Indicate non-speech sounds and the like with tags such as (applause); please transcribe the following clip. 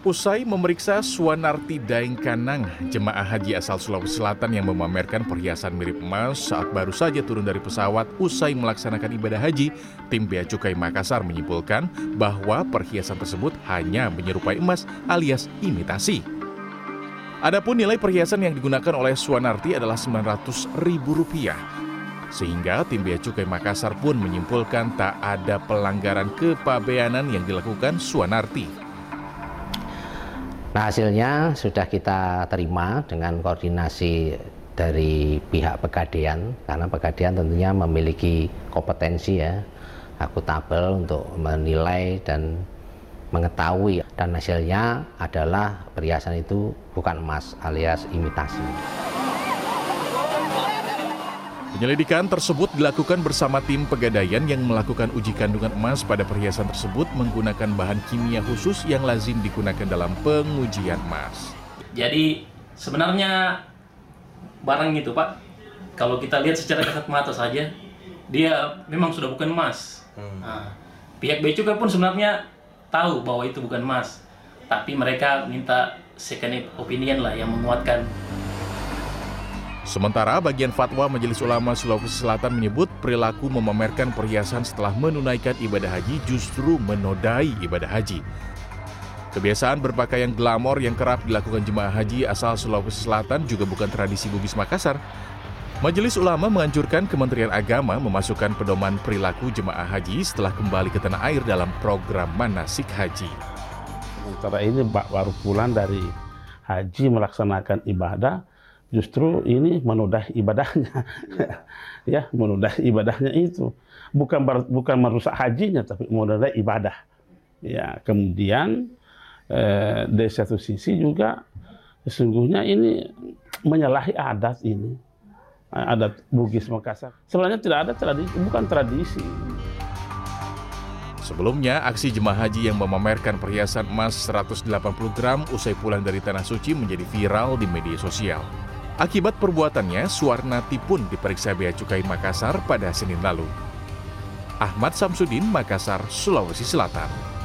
Usai memeriksa Suwanarti Daeng Kanang, jemaah haji asal Sulawesi Selatan yang memamerkan perhiasan mirip emas saat baru saja turun dari pesawat usai melaksanakan ibadah haji, tim Bea Cukai Makassar menyimpulkan bahwa perhiasan tersebut hanya menyerupai emas alias imitasi. Adapun nilai perhiasan yang digunakan oleh Suwanarti adalah Rp900.000. Sehingga tim Bea Cukai Makassar pun menyimpulkan tak ada pelanggaran kepabeanan yang dilakukan Suwanarti. Nah hasilnya sudah kita terima dengan koordinasi dari pihak Pegadean karena Pegadean tentunya memiliki kompetensi ya akuntabel untuk menilai dan mengetahui dan hasilnya adalah perhiasan itu bukan emas alias imitasi. Penyelidikan tersebut dilakukan bersama tim pegadaian yang melakukan uji kandungan emas pada perhiasan tersebut menggunakan bahan kimia khusus yang lazim digunakan dalam pengujian emas. Jadi sebenarnya barang itu Pak, kalau kita lihat secara kasat mata saja, dia memang sudah bukan emas. Hmm. Nah, pihak Becukai pun sebenarnya tahu bahwa itu bukan emas, tapi mereka minta second opinion lah yang menguatkan Sementara bagian fatwa Majelis Ulama Sulawesi Selatan menyebut perilaku memamerkan perhiasan setelah menunaikan ibadah haji justru menodai ibadah haji. Kebiasaan berpakaian glamor yang kerap dilakukan jemaah haji asal Sulawesi Selatan juga bukan tradisi Bugis Makassar. Majelis Ulama menganjurkan Kementerian Agama memasukkan pedoman perilaku jemaah haji setelah kembali ke tanah air dalam program manasik haji. Sementara ini baru pulang dari haji melaksanakan ibadah, justru ini menodai ibadahnya. (laughs) Ya menodai ibadahnya itu. Bukan bukan merusak hajinya tapi menodai ibadah. Ya kemudian eh, dari satu sisi juga sesungguhnya ini menyalahi adat ini. Adat Bugis Makassar. Sebenarnya tidak ada tradisi bukan tradisi. Sebelumnya, aksi jemaah haji yang memamerkan perhiasan emas 180 gram usai pulang dari Tanah Suci menjadi viral di media sosial. Akibat perbuatannya, Suwarnati pun diperiksa Bea Cukai Makassar pada Senin lalu. Ahmad Samsudin, Makassar, Sulawesi Selatan.